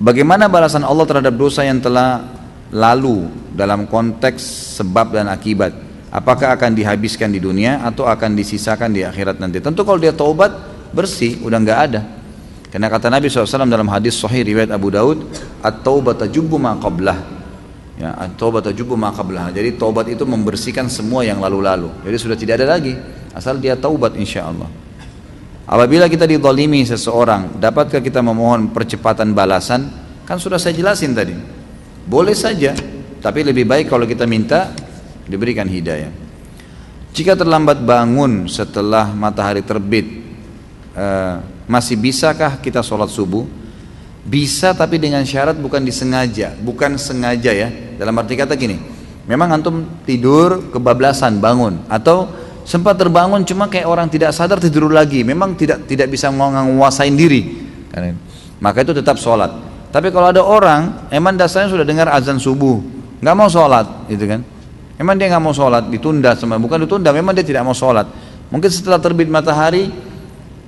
Bagaimana balasan Allah terhadap dosa yang telah lalu dalam konteks sebab dan akibat? Apakah akan dihabiskan di dunia atau akan disisakan di akhirat nanti? Tentu kalau dia taubat bersih, udah nggak ada. Karena kata Nabi SAW dalam hadis Sahih riwayat Abu Daud, at-taubat tajubbu ma qablah. Ya, at-taubat tajubbu ma qablah. Jadi taubat itu membersihkan semua yang lalu-lalu. Jadi sudah tidak ada lagi, asal dia taubat insya Allah. Apabila kita didolimi seseorang, dapatkah kita memohon percepatan balasan? Kan sudah saya jelasin tadi. Boleh saja, tapi lebih baik kalau kita minta diberikan hidayah. Jika terlambat bangun setelah matahari terbit, eh, masih bisakah kita sholat subuh? Bisa tapi dengan syarat bukan disengaja, bukan sengaja ya. Dalam arti kata gini, memang antum tidur kebablasan bangun atau sempat terbangun cuma kayak orang tidak sadar tidur lagi. Memang tidak tidak bisa menguasain diri. Maka itu tetap sholat. Tapi kalau ada orang emang dasarnya sudah dengar azan subuh nggak mau sholat gitu kan? Emang dia nggak mau sholat ditunda sama bukan ditunda memang dia tidak mau sholat. Mungkin setelah terbit matahari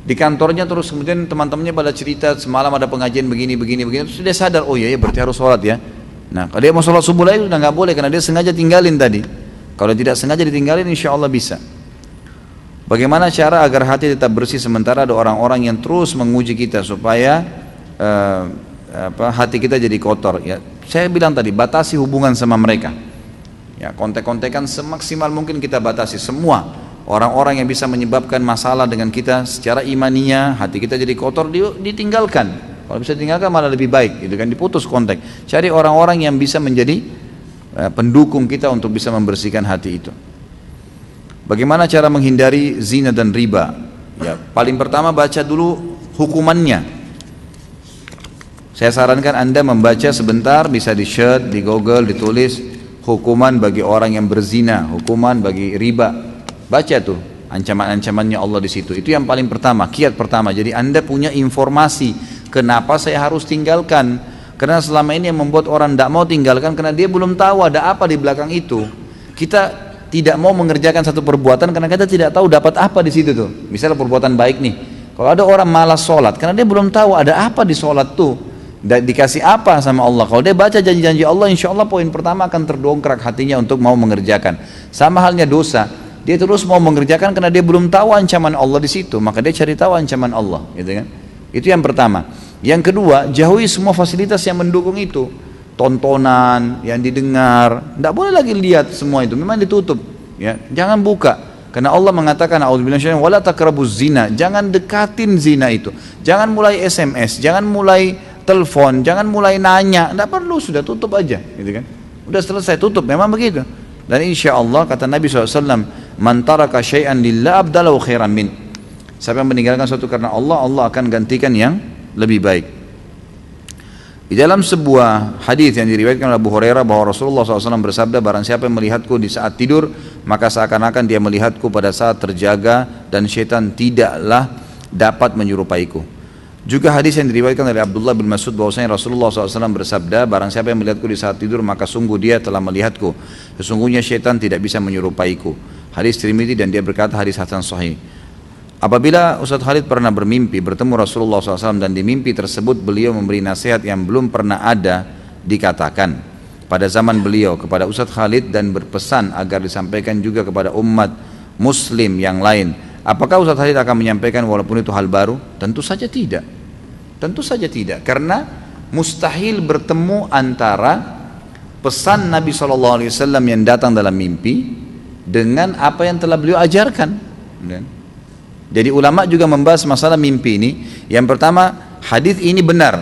di kantornya terus kemudian teman-temannya pada cerita semalam ada pengajian begini begini begini. Terus dia sadar oh iya ya berarti harus sholat ya. Nah kalau dia mau sholat subuh lagi sudah nggak boleh karena dia sengaja tinggalin tadi. Kalau tidak sengaja ditinggalin insya Allah bisa Bagaimana cara agar hati tetap bersih sementara ada orang-orang yang terus menguji kita supaya uh, apa, hati kita jadi kotor? Ya, saya bilang tadi batasi hubungan sama mereka. Ya, kontek-kontekan semaksimal mungkin kita batasi semua orang-orang yang bisa menyebabkan masalah dengan kita secara imaninya, hati kita jadi kotor ditinggalkan. Kalau bisa ditinggalkan malah lebih baik, itu kan diputus kontak. Cari orang-orang yang bisa menjadi uh, pendukung kita untuk bisa membersihkan hati itu. Bagaimana cara menghindari zina dan riba? Ya, paling pertama baca dulu hukumannya. Saya sarankan Anda membaca sebentar, bisa di share, di Google, ditulis hukuman bagi orang yang berzina, hukuman bagi riba. Baca tuh ancaman-ancamannya Allah di situ. Itu yang paling pertama, kiat pertama. Jadi Anda punya informasi kenapa saya harus tinggalkan. Karena selama ini yang membuat orang tidak mau tinggalkan karena dia belum tahu ada apa di belakang itu. Kita tidak mau mengerjakan satu perbuatan karena kita tidak tahu dapat apa di situ tuh. Misalnya perbuatan baik nih. Kalau ada orang malas sholat karena dia belum tahu ada apa di sholat tuh. Dan dikasih apa sama Allah. Kalau dia baca janji-janji Allah, insya Allah poin pertama akan terdongkrak hatinya untuk mau mengerjakan. Sama halnya dosa. Dia terus mau mengerjakan karena dia belum tahu ancaman Allah di situ. Maka dia cari tahu ancaman Allah. Gitu kan? Itu yang pertama. Yang kedua, jauhi semua fasilitas yang mendukung itu tontonan yang didengar. Tidak boleh lagi lihat semua itu. Memang ditutup ya. Jangan buka. Karena Allah mengatakan auzubillahi wala takrabuz zina. Jangan dekatin zina itu. Jangan mulai SMS jangan mulai telepon. Jangan mulai nanya. Tidak perlu. Sudah tutup aja gitu kan? Udah selesai tutup. Memang begitu. Dan insya Allah kata Nabi SAW man taraka syai'an lillah abdalahu khairan min. Siapa yang meninggalkan sesuatu karena Allah Allah akan gantikan yang lebih baik di dalam sebuah hadis yang diriwayatkan oleh Abu Hurairah bahwa Rasulullah SAW bersabda, barang siapa yang melihatku di saat tidur, maka seakan-akan dia melihatku pada saat terjaga dan syaitan tidaklah dapat menyerupaiku. Juga hadis yang diriwayatkan oleh Abdullah bin Mas'ud bahwasanya Rasulullah SAW bersabda, barang siapa yang melihatku di saat tidur, maka sungguh dia telah melihatku. Sesungguhnya syaitan tidak bisa menyerupaiku. Hadis Trimidi dan dia berkata hadis Hasan Sahih. Apabila Ustadz Khalid pernah bermimpi bertemu Rasulullah SAW dan di mimpi tersebut beliau memberi nasihat yang belum pernah ada dikatakan pada zaman beliau kepada Ustadz Khalid dan berpesan agar disampaikan juga kepada umat muslim yang lain. Apakah Ustadz Khalid akan menyampaikan walaupun itu hal baru? Tentu saja tidak. Tentu saja tidak karena mustahil bertemu antara pesan Nabi SAW yang datang dalam mimpi dengan apa yang telah beliau ajarkan. Jadi ulama juga membahas masalah mimpi ini. Yang pertama, hadis ini benar.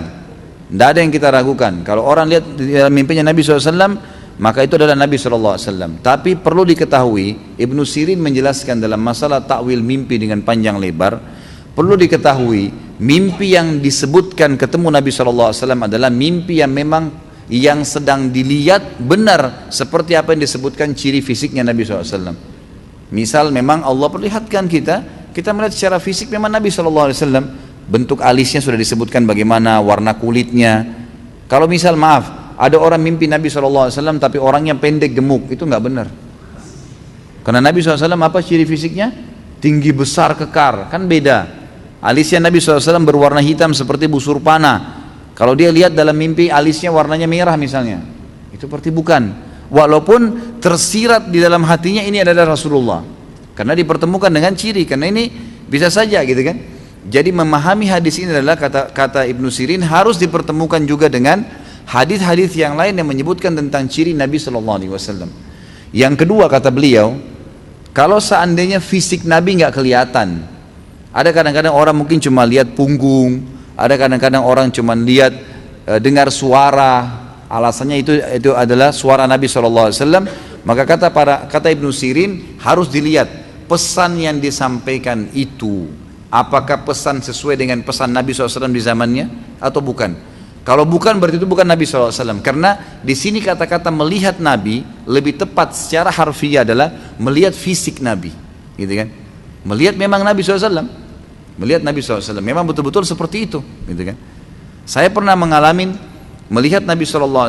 Tidak ada yang kita ragukan. Kalau orang lihat dalam mimpinya Nabi SAW, maka itu adalah Nabi SAW. Tapi perlu diketahui, Ibnu Sirin menjelaskan dalam masalah takwil mimpi dengan panjang lebar, perlu diketahui mimpi yang disebutkan ketemu Nabi SAW adalah mimpi yang memang yang sedang dilihat benar seperti apa yang disebutkan ciri fisiknya Nabi SAW. Misal memang Allah perlihatkan kita kita melihat secara fisik memang Nabi SAW bentuk alisnya sudah disebutkan bagaimana warna kulitnya. Kalau misal maaf ada orang mimpi Nabi SAW tapi orangnya pendek gemuk itu nggak benar. Karena Nabi SAW apa ciri fisiknya? Tinggi besar kekar kan beda. Alisnya Nabi SAW berwarna hitam seperti busur panah. Kalau dia lihat dalam mimpi alisnya warnanya merah misalnya, itu berarti bukan. Walaupun tersirat di dalam hatinya ini adalah Rasulullah. Karena dipertemukan dengan ciri, karena ini bisa saja gitu kan. Jadi memahami hadis ini adalah kata kata Ibnu Sirin harus dipertemukan juga dengan hadis-hadis yang lain yang menyebutkan tentang ciri Nabi Shallallahu Alaihi Wasallam. Yang kedua kata beliau, kalau seandainya fisik Nabi nggak kelihatan, ada kadang-kadang orang mungkin cuma lihat punggung, ada kadang-kadang orang cuma lihat e, dengar suara, alasannya itu itu adalah suara Nabi SAW. Maka kata para kata Ibnu Sirin harus dilihat pesan yang disampaikan itu apakah pesan sesuai dengan pesan Nabi SAW di zamannya atau bukan. Kalau bukan berarti itu bukan Nabi SAW karena di sini kata-kata melihat Nabi lebih tepat secara harfiah adalah melihat fisik Nabi, gitu kan? Melihat memang Nabi SAW, melihat Nabi SAW memang betul-betul seperti itu, gitu kan? Saya pernah mengalami melihat Nabi SAW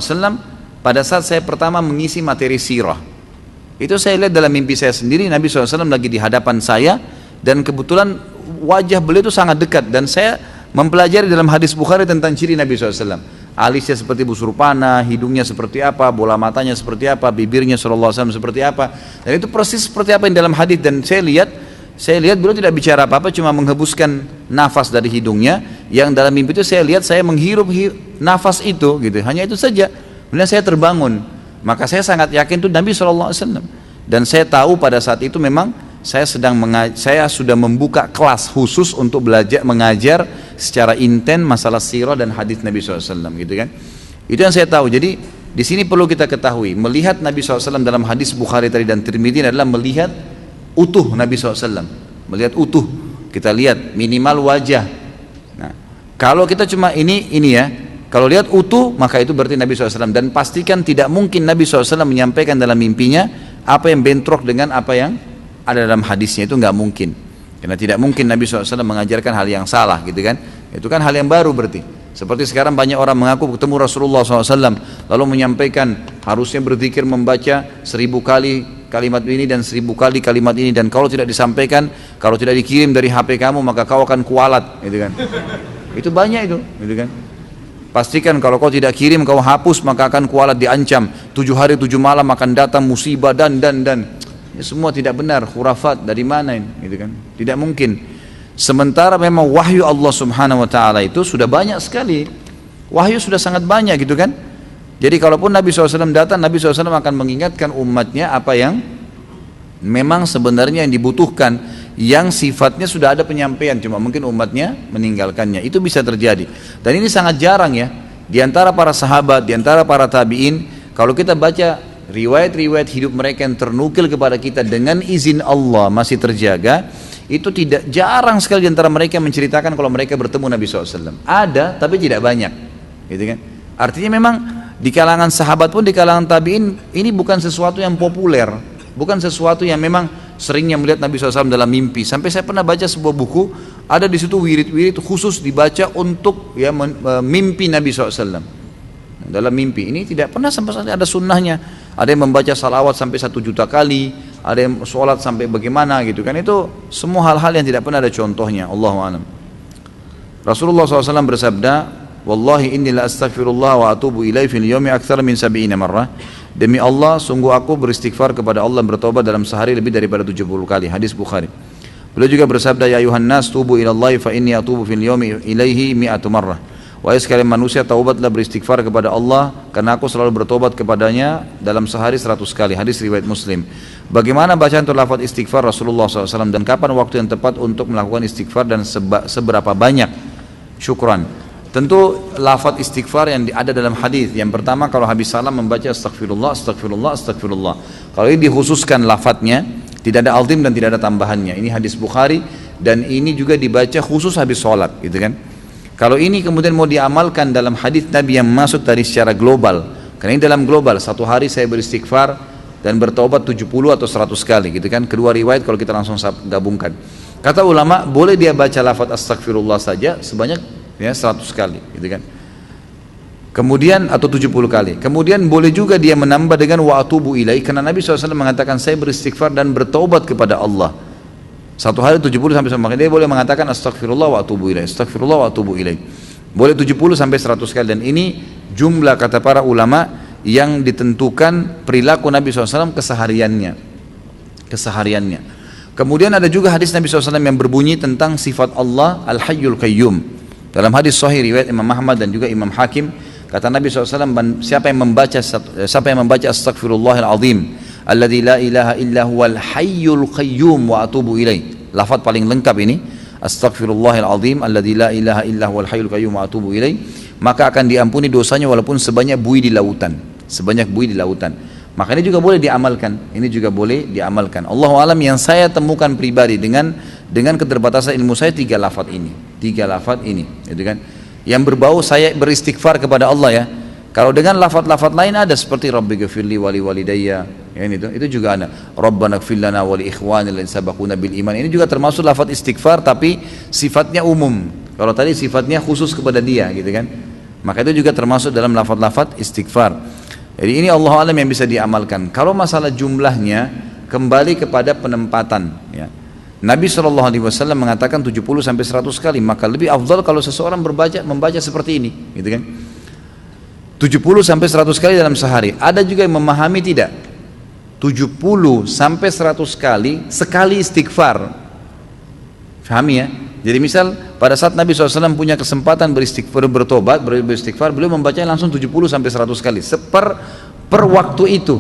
pada saat saya pertama mengisi materi sirah. Itu saya lihat dalam mimpi saya sendiri Nabi SAW lagi di hadapan saya dan kebetulan wajah beliau itu sangat dekat dan saya mempelajari dalam hadis Bukhari tentang ciri Nabi SAW. Alisnya seperti busur panah, hidungnya seperti apa, bola matanya seperti apa, bibirnya SAW seperti apa. Dan itu persis seperti apa yang dalam hadis dan saya lihat saya lihat beliau tidak bicara apa-apa cuma menghembuskan nafas dari hidungnya. Yang dalam mimpi itu saya lihat saya menghirup nafas itu gitu. Hanya itu saja. Kemudian saya terbangun maka saya sangat yakin itu Nabi SAW dan saya tahu pada saat itu memang saya sedang saya sudah membuka kelas khusus untuk belajar mengajar secara inten masalah sirah dan hadis Nabi SAW gitu kan? Itu yang saya tahu. Jadi di sini perlu kita ketahui melihat Nabi SAW dalam hadis Bukhari tadi dan Tirmidzi adalah melihat utuh Nabi SAW melihat utuh. Kita lihat minimal wajah. Nah kalau kita cuma ini ini ya kalau lihat utuh maka itu berarti Nabi SAW. Dan pastikan tidak mungkin Nabi SAW menyampaikan dalam mimpinya apa yang bentrok dengan apa yang ada dalam hadisnya. Itu nggak mungkin. Karena tidak mungkin Nabi SAW mengajarkan hal yang salah gitu kan? Itu kan hal yang baru berarti. Seperti sekarang banyak orang mengaku ketemu Rasulullah SAW lalu menyampaikan harusnya berzikir membaca seribu kali kalimat ini dan seribu kali kalimat ini. Dan kalau tidak disampaikan kalau tidak dikirim dari HP kamu maka kau akan kualat gitu kan? Itu banyak itu gitu kan Pastikan kalau kau tidak kirim kau hapus maka akan kualat diancam tujuh hari tujuh malam akan datang musibah dan dan dan Ya, semua tidak benar, khurafat dari mana ini, gitu kan? Tidak mungkin. Sementara memang wahyu Allah Subhanahu wa taala itu sudah banyak sekali. Wahyu sudah sangat banyak gitu kan? Jadi kalaupun Nabi SAW datang, Nabi SAW akan mengingatkan umatnya apa yang memang sebenarnya yang dibutuhkan yang sifatnya sudah ada penyampaian cuma mungkin umatnya meninggalkannya itu bisa terjadi dan ini sangat jarang ya di antara para sahabat di antara para tabiin kalau kita baca riwayat-riwayat hidup mereka yang ternukil kepada kita dengan izin Allah masih terjaga itu tidak jarang sekali antara mereka menceritakan kalau mereka bertemu Nabi SAW ada tapi tidak banyak. Gitu kan? Artinya memang di kalangan sahabat pun di kalangan tabiin ini bukan sesuatu yang populer bukan sesuatu yang memang seringnya melihat Nabi SAW dalam mimpi. Sampai saya pernah baca sebuah buku ada di situ wirid-wirid khusus dibaca untuk ya mimpi Nabi SAW dalam mimpi. Ini tidak pernah sampai ada sunnahnya. Ada yang membaca salawat sampai satu juta kali ada yang sholat sampai bagaimana gitu kan. Itu semua hal-hal yang tidak pernah ada contohnya. Allah alam. Rasulullah SAW bersabda Wallahi inni la astaghfirullah wa atubu ilai fil yomi akthar min sabi'ina marrah Demi Allah sungguh aku beristighfar kepada Allah bertobat dalam sehari lebih daripada 70 kali. Hadis Bukhari. Beliau juga bersabda Ya ayuhan nas tubu ilallahi fa inni atubu fil yomi ilaihi mi'atu marrah. Wahai sekalian manusia taubatlah beristighfar kepada Allah karena aku selalu bertobat kepadanya dalam sehari seratus kali. Hadis riwayat muslim. Bagaimana bacaan untuk lafaz istighfar Rasulullah SAW dan kapan waktu yang tepat untuk melakukan istighfar dan seberapa banyak? Syukran tentu lafaz istighfar yang ada dalam hadis yang pertama kalau habis salam membaca astagfirullah astagfirullah astagfirullah kalau ini dikhususkan lafadznya tidak ada altim dan tidak ada tambahannya ini hadis Bukhari dan ini juga dibaca khusus habis sholat gitu kan kalau ini kemudian mau diamalkan dalam hadis Nabi yang masuk tadi secara global, karena ini dalam global, satu hari saya beristighfar dan bertobat 70 atau 100 kali gitu kan. Kedua riwayat kalau kita langsung gabungkan. Kata ulama, boleh dia baca lafaz astagfirullah saja sebanyak ya 100 kali gitu kan. Kemudian atau 70 kali. Kemudian boleh juga dia menambah dengan wa atubu ilai karena Nabi SAW mengatakan saya beristighfar dan bertobat kepada Allah. Satu hari 70 sampai sama dia boleh mengatakan astagfirullah wa atubu ilaih, astagfirullah wa atubu ilaih. Boleh 70 sampai 100 kali dan ini jumlah kata para ulama yang ditentukan perilaku Nabi SAW kesehariannya. Kesehariannya. Kemudian ada juga hadis Nabi SAW yang berbunyi tentang sifat Allah Al-Hayyul Qayyum. Dalam hadis Sahih riwayat Imam Ahmad dan juga Imam Hakim kata Nabi SAW siapa yang membaca siapa yang membaca Astaghfirullahal Azim alladzi la ilaha illa huwal hayyul qayyum wa atubu ilaih. Lafaz paling lengkap ini Astaghfirullahal azim alladzi la ilaha illa huwal hayyul qayyum wa atubu ilaih. Maka akan diampuni dosanya walaupun sebanyak buih di lautan sebanyak buih di lautan. Maka ini juga boleh diamalkan ini juga boleh diamalkan. Allah alam yang saya temukan pribadi dengan dengan keterbatasan ilmu saya tiga lafaz ini tiga lafaz ini gitu kan yang berbau saya beristighfar kepada Allah ya kalau dengan lafaz-lafaz lain ada seperti Rabbi ghafirli wali walidayya, ya itu itu juga ada. Rabbana ighfir lana wa li ikhwanina alladziina sabaquna bil iman. Ini juga termasuk lafaz istighfar tapi sifatnya umum. Kalau tadi sifatnya khusus kepada dia gitu kan. Maka itu juga termasuk dalam lafaz-lafaz istighfar. Jadi ini Allah alam yang bisa diamalkan. Kalau masalah jumlahnya kembali kepada penempatan ya. Nabi SAW mengatakan 70 sampai 100 kali, maka lebih afdal kalau seseorang berbaca membaca seperti ini, gitu kan? 70 sampai 100 kali dalam sehari. Ada juga yang memahami tidak. 70 sampai 100 kali sekali istighfar. Fahami ya? Jadi misal pada saat Nabi SAW punya kesempatan beristighfar, bertobat, beristighfar, beliau membaca langsung 70 sampai 100 kali. Seper per waktu itu.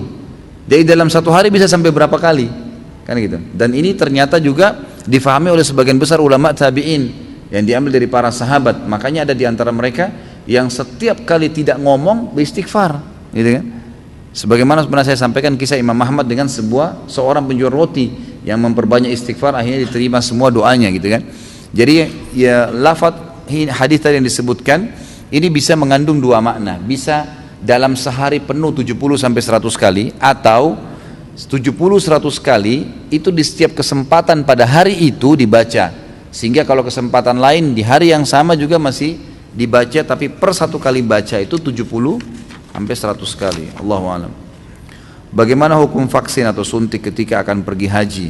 Jadi dalam satu hari bisa sampai berapa kali? Kan gitu. Dan ini ternyata juga difahami oleh sebagian besar ulama tabi'in yang diambil dari para sahabat. Makanya ada di antara mereka yang setiap kali tidak ngomong beristighfar gitu kan sebagaimana pernah saya sampaikan kisah Imam Muhammad dengan sebuah seorang penjual roti yang memperbanyak istighfar akhirnya diterima semua doanya gitu kan jadi ya lafaz hadis tadi yang disebutkan ini bisa mengandung dua makna bisa dalam sehari penuh 70 sampai 100 kali atau 70 100 kali itu di setiap kesempatan pada hari itu dibaca sehingga kalau kesempatan lain di hari yang sama juga masih dibaca tapi per satu kali baca itu 70 sampai 100 kali Allahu alam Bagaimana hukum vaksin atau suntik ketika akan pergi haji?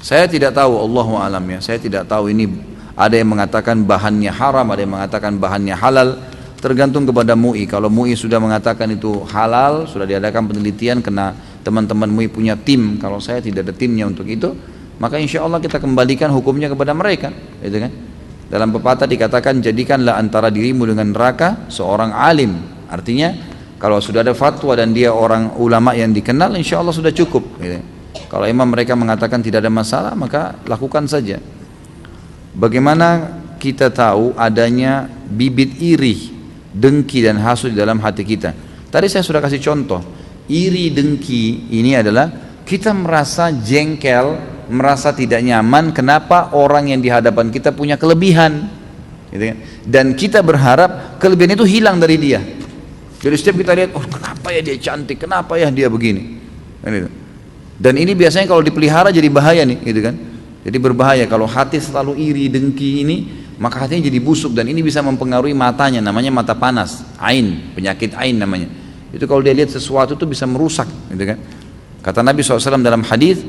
Saya tidak tahu Allahu alam ya. Saya tidak tahu ini ada yang mengatakan bahannya haram, ada yang mengatakan bahannya halal. Tergantung kepada MUI. Kalau MUI sudah mengatakan itu halal, sudah diadakan penelitian kena teman-teman MUI punya tim. Kalau saya tidak ada timnya untuk itu, maka insya Allah kita kembalikan hukumnya kepada mereka, gitu kan? Dalam pepatah dikatakan jadikanlah antara dirimu dengan neraka seorang alim. Artinya kalau sudah ada fatwa dan dia orang ulama yang dikenal insya Allah sudah cukup. Gitu. Kalau imam mereka mengatakan tidak ada masalah maka lakukan saja. Bagaimana kita tahu adanya bibit iri, dengki dan hasud di dalam hati kita. Tadi saya sudah kasih contoh. Iri dengki ini adalah kita merasa jengkel merasa tidak nyaman. Kenapa orang yang di hadapan kita punya kelebihan? Gitu kan? dan kita berharap kelebihan itu hilang dari dia. Jadi setiap kita lihat oh kenapa ya dia cantik? Kenapa ya dia begini? Kan dan ini biasanya kalau dipelihara jadi bahaya nih gitu kan? Jadi berbahaya. Kalau hati selalu iri dengki ini maka hatinya jadi busuk. Dan ini bisa mempengaruhi matanya namanya mata panas ain penyakit ain namanya itu kalau dia lihat sesuatu itu bisa merusak gitu kan? Kata Nabi SAW dalam hadis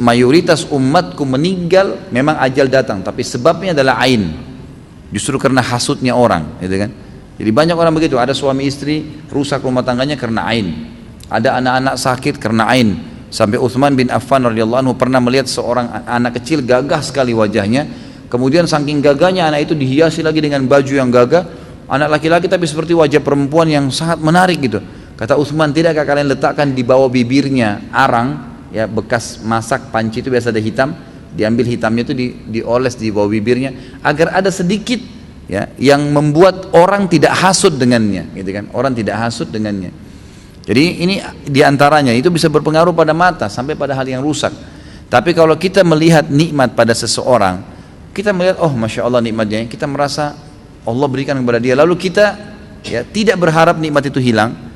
mayoritas umatku meninggal memang ajal datang tapi sebabnya adalah ain. Justru karena hasutnya orang gitu kan? Jadi banyak orang begitu. Ada suami istri rusak rumah tangganya karena ain. Ada anak-anak sakit karena ain. Sampai Uthman bin Affan radhiyallahu anhu pernah melihat seorang anak kecil gagah sekali wajahnya. Kemudian saking gagahnya anak itu dihiasi lagi dengan baju yang gagah anak laki-laki tapi seperti wajah perempuan yang sangat menarik gitu. Kata Uthman tidakkah kalian letakkan di bawah bibirnya arang? Ya bekas masak panci itu biasa ada hitam diambil hitamnya itu di, dioles di bawah bibirnya agar ada sedikit ya yang membuat orang tidak hasut dengannya gitu kan? Orang tidak hasut dengannya. Jadi ini di antaranya itu bisa berpengaruh pada mata sampai pada hal yang rusak. Tapi kalau kita melihat nikmat pada seseorang kita melihat oh masya Allah nikmatnya. Kita merasa Allah berikan kepada dia lalu kita ya tidak berharap nikmat itu hilang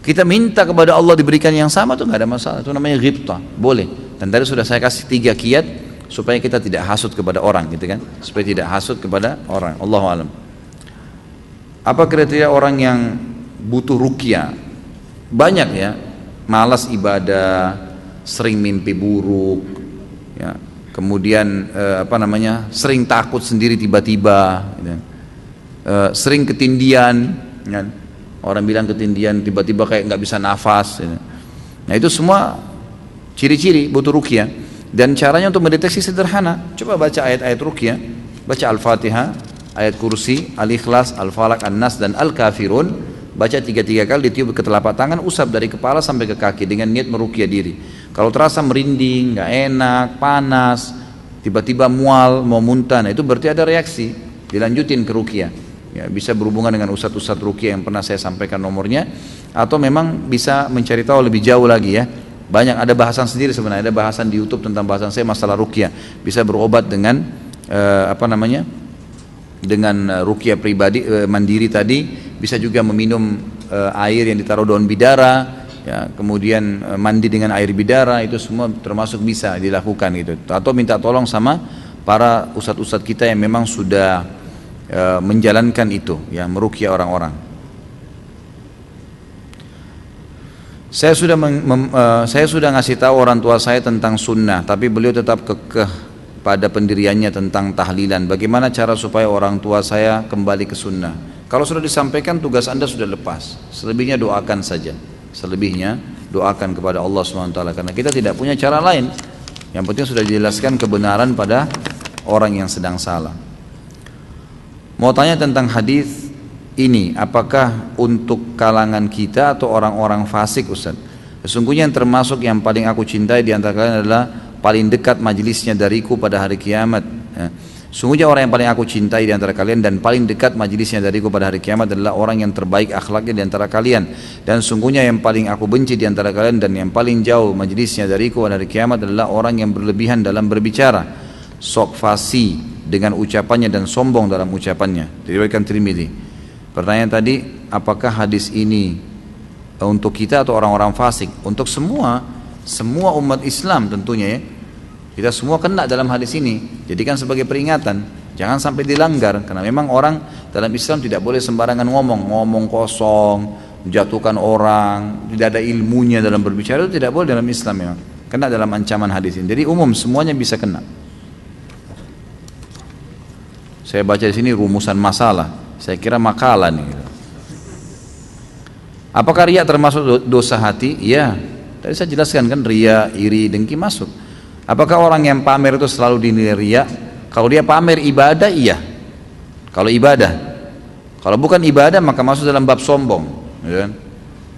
kita minta kepada Allah diberikan yang sama tuh nggak ada masalah. Itu namanya ghibta, boleh. Dan tadi sudah saya kasih tiga kiat supaya kita tidak hasut kepada orang, gitu kan? Supaya tidak hasut kepada orang. Allah alam. Apa kriteria orang yang butuh rukyah? Banyak ya, malas ibadah, sering mimpi buruk, ya. Kemudian eh, apa namanya? sering takut sendiri tiba-tiba, gitu. Uh, sering ketindian, kan? orang bilang ketindian tiba-tiba kayak nggak bisa nafas. Ya. Nah itu semua ciri-ciri butuh rukyah dan caranya untuk mendeteksi sederhana. Coba baca ayat-ayat rukyah, baca Al-Fatihah, ayat kursi, Al-Ikhlas, Al-Falak, An-Nas dan Al-Kafirun. Baca tiga-tiga kali ditiup ke telapak tangan, usap dari kepala sampai ke kaki dengan niat merukyah diri. Kalau terasa merinding, nggak enak, panas, tiba-tiba mual, mau muntah, nah itu berarti ada reaksi. Dilanjutin ke rukyah. Ya, bisa berhubungan dengan ustadz-ustadz rukyah yang pernah saya sampaikan nomornya atau memang bisa mencari tahu lebih jauh lagi ya. Banyak ada bahasan sendiri sebenarnya ada bahasan di YouTube tentang bahasan saya masalah rukyah bisa berobat dengan uh, apa namanya dengan uh, rukyah pribadi uh, mandiri tadi. Bisa juga meminum uh, air yang ditaruh daun bidara ya kemudian uh, mandi dengan air bidara itu semua termasuk bisa dilakukan gitu. Atau minta tolong sama para ustadz-ustadz kita yang memang sudah uh, menjalankan itu ya merukyah orang-orang Saya sudah mem, mem, uh, saya sudah ngasih tahu orang tua saya tentang sunnah, tapi beliau tetap kekeh pada pendiriannya tentang tahlilan. Bagaimana cara supaya orang tua saya kembali ke sunnah? Kalau sudah disampaikan tugas anda sudah lepas. Selebihnya doakan saja. Selebihnya doakan kepada Allah swt karena kita tidak punya cara lain. Yang penting sudah dijelaskan kebenaran pada orang yang sedang salah. Mau tanya tentang hadis ini apakah untuk kalangan kita atau orang-orang fasik Ustaz? Sesungguhnya yang termasuk yang paling aku cintai di antara kalian adalah paling dekat majelisnya dariku pada hari kiamat. Ya. Sungguhnya orang yang paling aku cintai di antara kalian dan paling dekat majelisnya dariku pada hari kiamat adalah orang yang terbaik akhlaknya di antara kalian. Dan sungguhnya yang paling aku benci di antara kalian dan yang paling jauh majelisnya dariku pada hari kiamat adalah orang yang berlebihan dalam berbicara. Sok fasi dengan ucapannya dan sombong dalam ucapannya. Diriwayatkan Tirmidzi. Pertanyaan tadi, apakah hadis ini untuk kita atau orang-orang fasik? Untuk semua, semua umat Islam tentunya ya. Kita semua kena dalam hadis ini. Jadikan sebagai peringatan, jangan sampai dilanggar karena memang orang dalam Islam tidak boleh sembarangan ngomong, ngomong kosong, menjatuhkan orang, tidak ada ilmunya dalam berbicara itu tidak boleh dalam Islam ya. Kena dalam ancaman hadis ini. Jadi umum semuanya bisa kena. Saya baca di sini rumusan masalah. Saya kira makalah nih. Apakah ria termasuk dosa hati? Ya. Tadi saya jelaskan kan ria, iri, dengki masuk. Apakah orang yang pamer itu selalu dinilai ria? Kalau dia pamer ibadah, iya. Kalau ibadah. Kalau bukan ibadah maka masuk dalam bab sombong. Ya. Kan?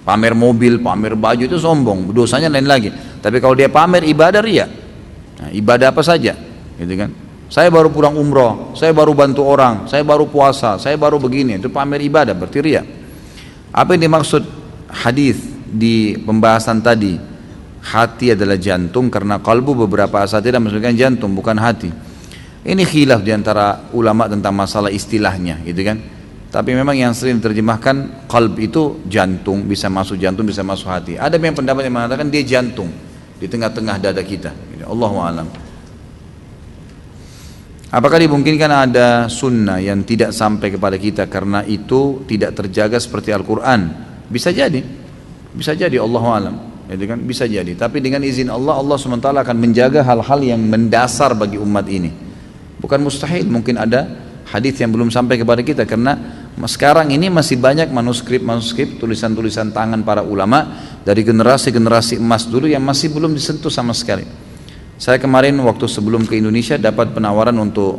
Pamer mobil, pamer baju itu sombong. Dosanya lain lagi. Tapi kalau dia pamer ibadah, ria. Nah, ibadah apa saja. Gitu kan? Saya baru pulang umroh, saya baru bantu orang, saya baru puasa, saya baru begini. Itu pamer ibadah, berarti ria. Apa yang dimaksud hadis di pembahasan tadi? Hati adalah jantung karena kalbu beberapa tidak maksudkan jantung, bukan hati. Ini khilaf di antara ulama tentang masalah istilahnya, gitu kan? Tapi memang yang sering diterjemahkan kalb itu jantung, bisa masuk jantung, bisa masuk hati. Ada yang pendapat yang mengatakan dia jantung di tengah-tengah dada kita. Allahu a'lam. Apakah dimungkinkan ada sunnah yang tidak sampai kepada kita karena itu tidak terjaga seperti Al-Quran? Bisa jadi, bisa jadi Allah alam. Jadi kan bisa jadi. Tapi dengan izin Allah, Allah SWT akan menjaga hal-hal yang mendasar bagi umat ini. Bukan mustahil, mungkin ada hadis yang belum sampai kepada kita karena sekarang ini masih banyak manuskrip-manuskrip tulisan-tulisan tangan para ulama dari generasi-generasi emas dulu yang masih belum disentuh sama sekali. Saya kemarin waktu sebelum ke Indonesia dapat penawaran untuk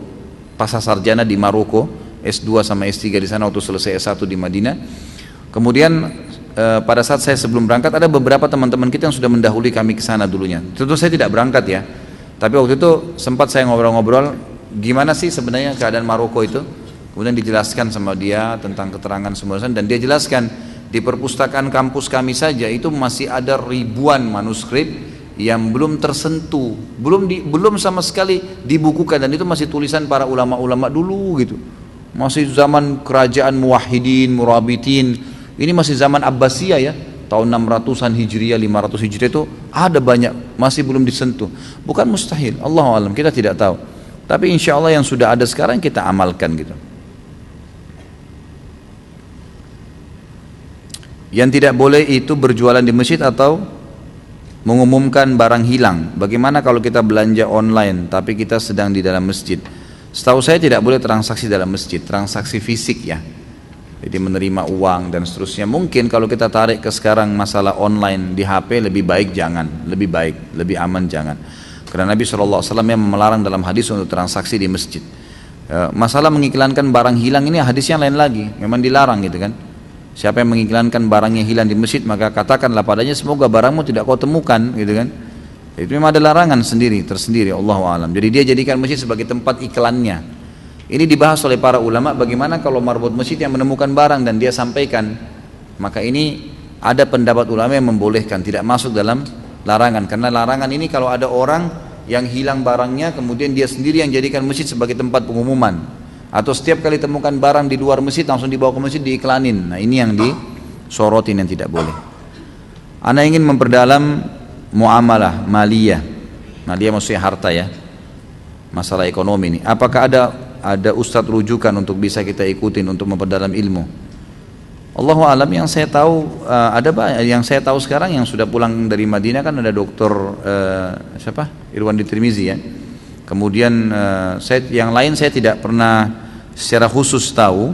pasar sarjana di Maroko, S2 sama S3 di sana waktu selesai S1 di Madinah. Kemudian eh, pada saat saya sebelum berangkat ada beberapa teman-teman kita yang sudah mendahului kami ke sana dulunya. Tentu saya tidak berangkat ya. Tapi waktu itu sempat saya ngobrol-ngobrol gimana sih sebenarnya keadaan Maroko itu. Kemudian dijelaskan sama dia tentang keterangan semua dan dia jelaskan di perpustakaan kampus kami saja itu masih ada ribuan manuskrip yang belum tersentuh, belum di, belum sama sekali dibukukan dan itu masih tulisan para ulama-ulama dulu gitu. Masih zaman kerajaan muwahhidin, murabitin. Ini masih zaman Abbasiyah ya, tahun 600-an Hijriah, 500 Hijriah itu ada banyak, masih belum disentuh. Bukan mustahil, Allah alam, kita tidak tahu. Tapi insya Allah yang sudah ada sekarang kita amalkan gitu. Yang tidak boleh itu berjualan di masjid atau mengumumkan barang hilang. Bagaimana kalau kita belanja online tapi kita sedang di dalam masjid? Setahu saya tidak boleh transaksi dalam masjid, transaksi fisik ya. Jadi menerima uang dan seterusnya. Mungkin kalau kita tarik ke sekarang masalah online di HP lebih baik jangan, lebih baik, lebih aman jangan. Karena Nabi SAW yang melarang dalam hadis untuk transaksi di masjid. E, masalah mengiklankan barang hilang ini hadisnya lain lagi, memang dilarang gitu kan. Siapa yang mengiklankan barangnya hilang di masjid maka katakanlah padanya semoga barangmu tidak kau temukan gitu kan. Itu memang ada larangan sendiri, tersendiri Allah alam. Jadi dia jadikan masjid sebagai tempat iklannya. Ini dibahas oleh para ulama bagaimana kalau marbot masjid yang menemukan barang dan dia sampaikan. Maka ini ada pendapat ulama yang membolehkan, tidak masuk dalam larangan. Karena larangan ini kalau ada orang yang hilang barangnya kemudian dia sendiri yang jadikan masjid sebagai tempat pengumuman. Atau setiap kali temukan barang di luar masjid langsung dibawa ke masjid diiklanin. Nah ini yang disorotin yang tidak boleh. Anda ingin memperdalam muamalah, maliyah. Maliyah maksudnya harta ya. Masalah ekonomi ini. Apakah ada ada ustadz rujukan untuk bisa kita ikutin untuk memperdalam ilmu. Allah alam yang saya tahu uh, ada banyak yang saya tahu sekarang yang sudah pulang dari Madinah kan ada dokter uh, siapa Irwan Ditrimizi ya. Kemudian uh, saya yang lain saya tidak pernah secara khusus tahu,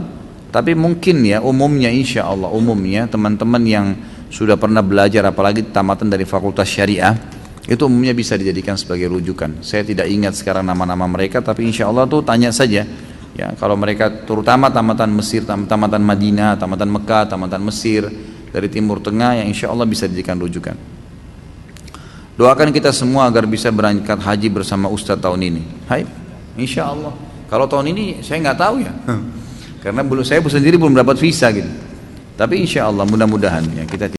tapi mungkin ya umumnya insya Allah umumnya teman-teman yang sudah pernah belajar apalagi tamatan dari Fakultas Syariah itu umumnya bisa dijadikan sebagai rujukan. Saya tidak ingat sekarang nama-nama mereka, tapi insya Allah tuh tanya saja. Ya, kalau mereka terutama tamatan Mesir, tamatan Madinah, tamatan Mekah, tamatan Mesir dari Timur Tengah yang insya Allah bisa dijadikan rujukan. Doakan kita semua agar bisa berangkat haji bersama Ustadz tahun ini. Hai, insya Allah. Kalau tahun ini saya nggak tahu ya, karena belum saya sendiri belum dapat visa gitu. Tapi insya Allah mudah-mudahan ya kita